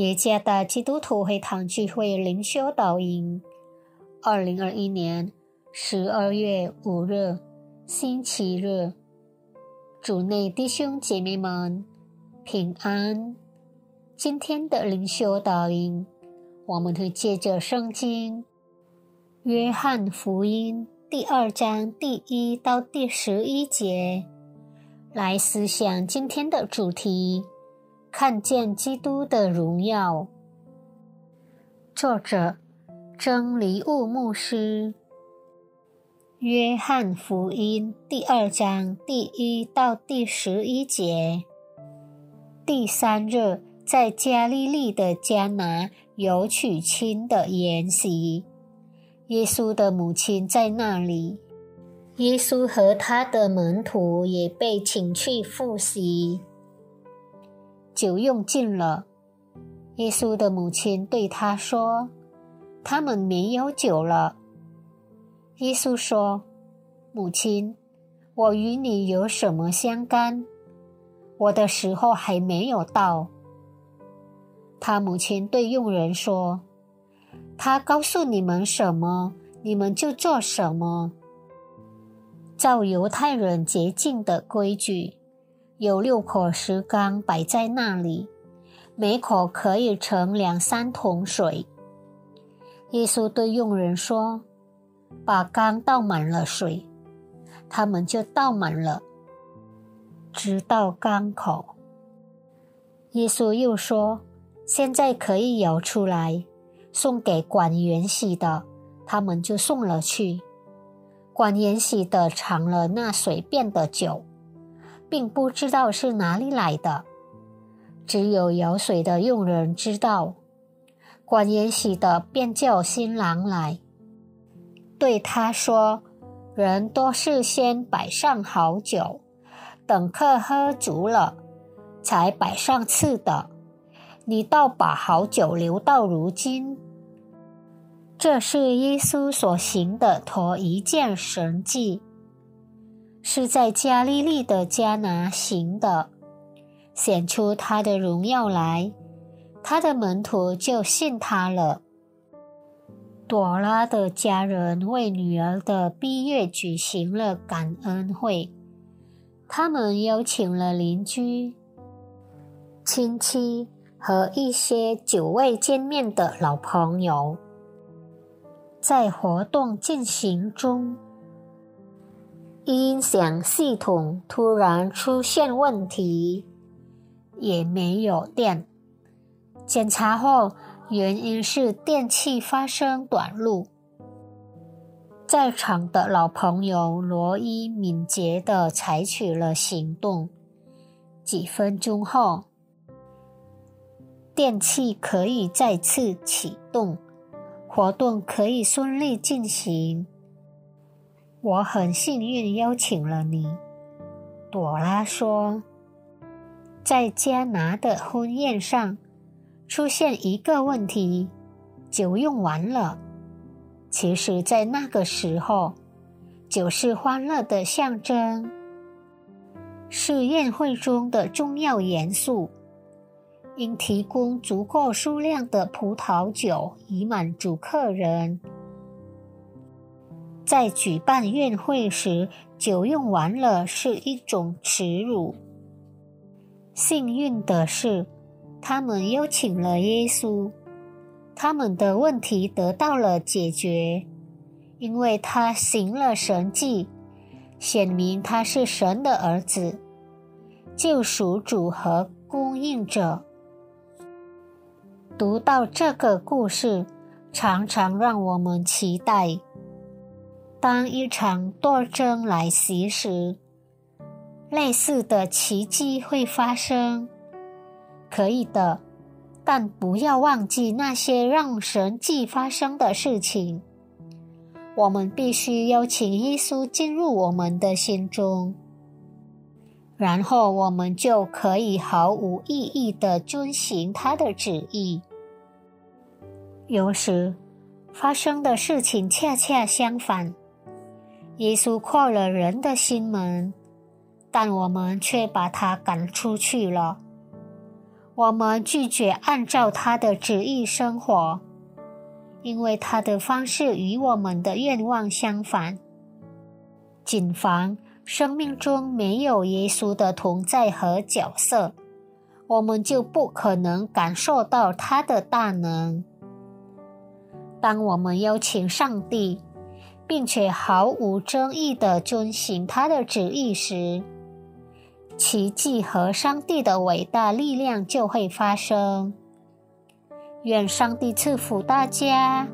耶加达基督徒会堂聚会灵修导引，二零二一年十二月五日，星期日，主内弟兄姐妹们平安。今天的灵修导引，我们会借着圣经《约翰福音》第二章第一到第十一节来思想今天的主题。看见基督的荣耀。作者：真理物牧师。约翰福音第二章第一到第十一节。第三日，在加利利的迦拿有娶亲的筵席，耶稣的母亲在那里，耶稣和他的门徒也被请去赴席。酒用尽了，耶稣的母亲对他说：“他们没有酒了。”耶稣说：“母亲，我与你有什么相干？我的时候还没有到。”他母亲对佣人说：“他告诉你们什么，你们就做什么。照犹太人洁净的规矩。”有六口石缸摆在那里，每口可以盛两三桶水。耶稣对佣人说：“把缸倒满了水。”他们就倒满了，直到缸口。耶稣又说：“现在可以舀出来，送给管员洗的。”他们就送了去。管员洗的尝了那水变的酒。并不知道是哪里来的，只有舀水的佣人知道。管延喜的便叫新郎来，对他说：“人都是先摆上好酒，等客喝足了，才摆上次的。你倒把好酒留到如今。”这是耶稣所行的头一件神迹。是在加利利的迦拿行的，显出他的荣耀来，他的门徒就信他了。朵拉的家人为女儿的毕业举行了感恩会，他们邀请了邻居、亲戚和一些久未见面的老朋友，在活动进行中。音响系统突然出现问题，也没有电。检查后，原因是电器发生短路。在场的老朋友罗伊敏捷地采取了行动。几分钟后，电器可以再次启动，活动可以顺利进行。我很幸运邀请了你，朵拉说。在加拿的婚宴上，出现一个问题：酒用完了。其实，在那个时候，酒是欢乐的象征，是宴会中的重要元素，应提供足够数量的葡萄酒以满足客人。在举办宴会时，酒用完了是一种耻辱。幸运的是，他们邀请了耶稣，他们的问题得到了解决，因为他行了神迹，显明他是神的儿子，救赎主和供应者。读到这个故事，常常让我们期待。当一场斗争来袭时，类似的奇迹会发生。可以的，但不要忘记那些让神迹发生的事情。我们必须邀请耶稣进入我们的心中，然后我们就可以毫无意义的遵循他的旨意。有时发生的事情恰恰相反。耶稣扩了人的心门，但我们却把他赶出去了。我们拒绝按照他的旨意生活，因为他的方式与我们的愿望相反。谨防生命中没有耶稣的同在和角色，我们就不可能感受到他的大能。当我们邀请上帝，并且毫无争议地遵循他的旨意时，奇迹和上帝的伟大力量就会发生。愿上帝赐福大家。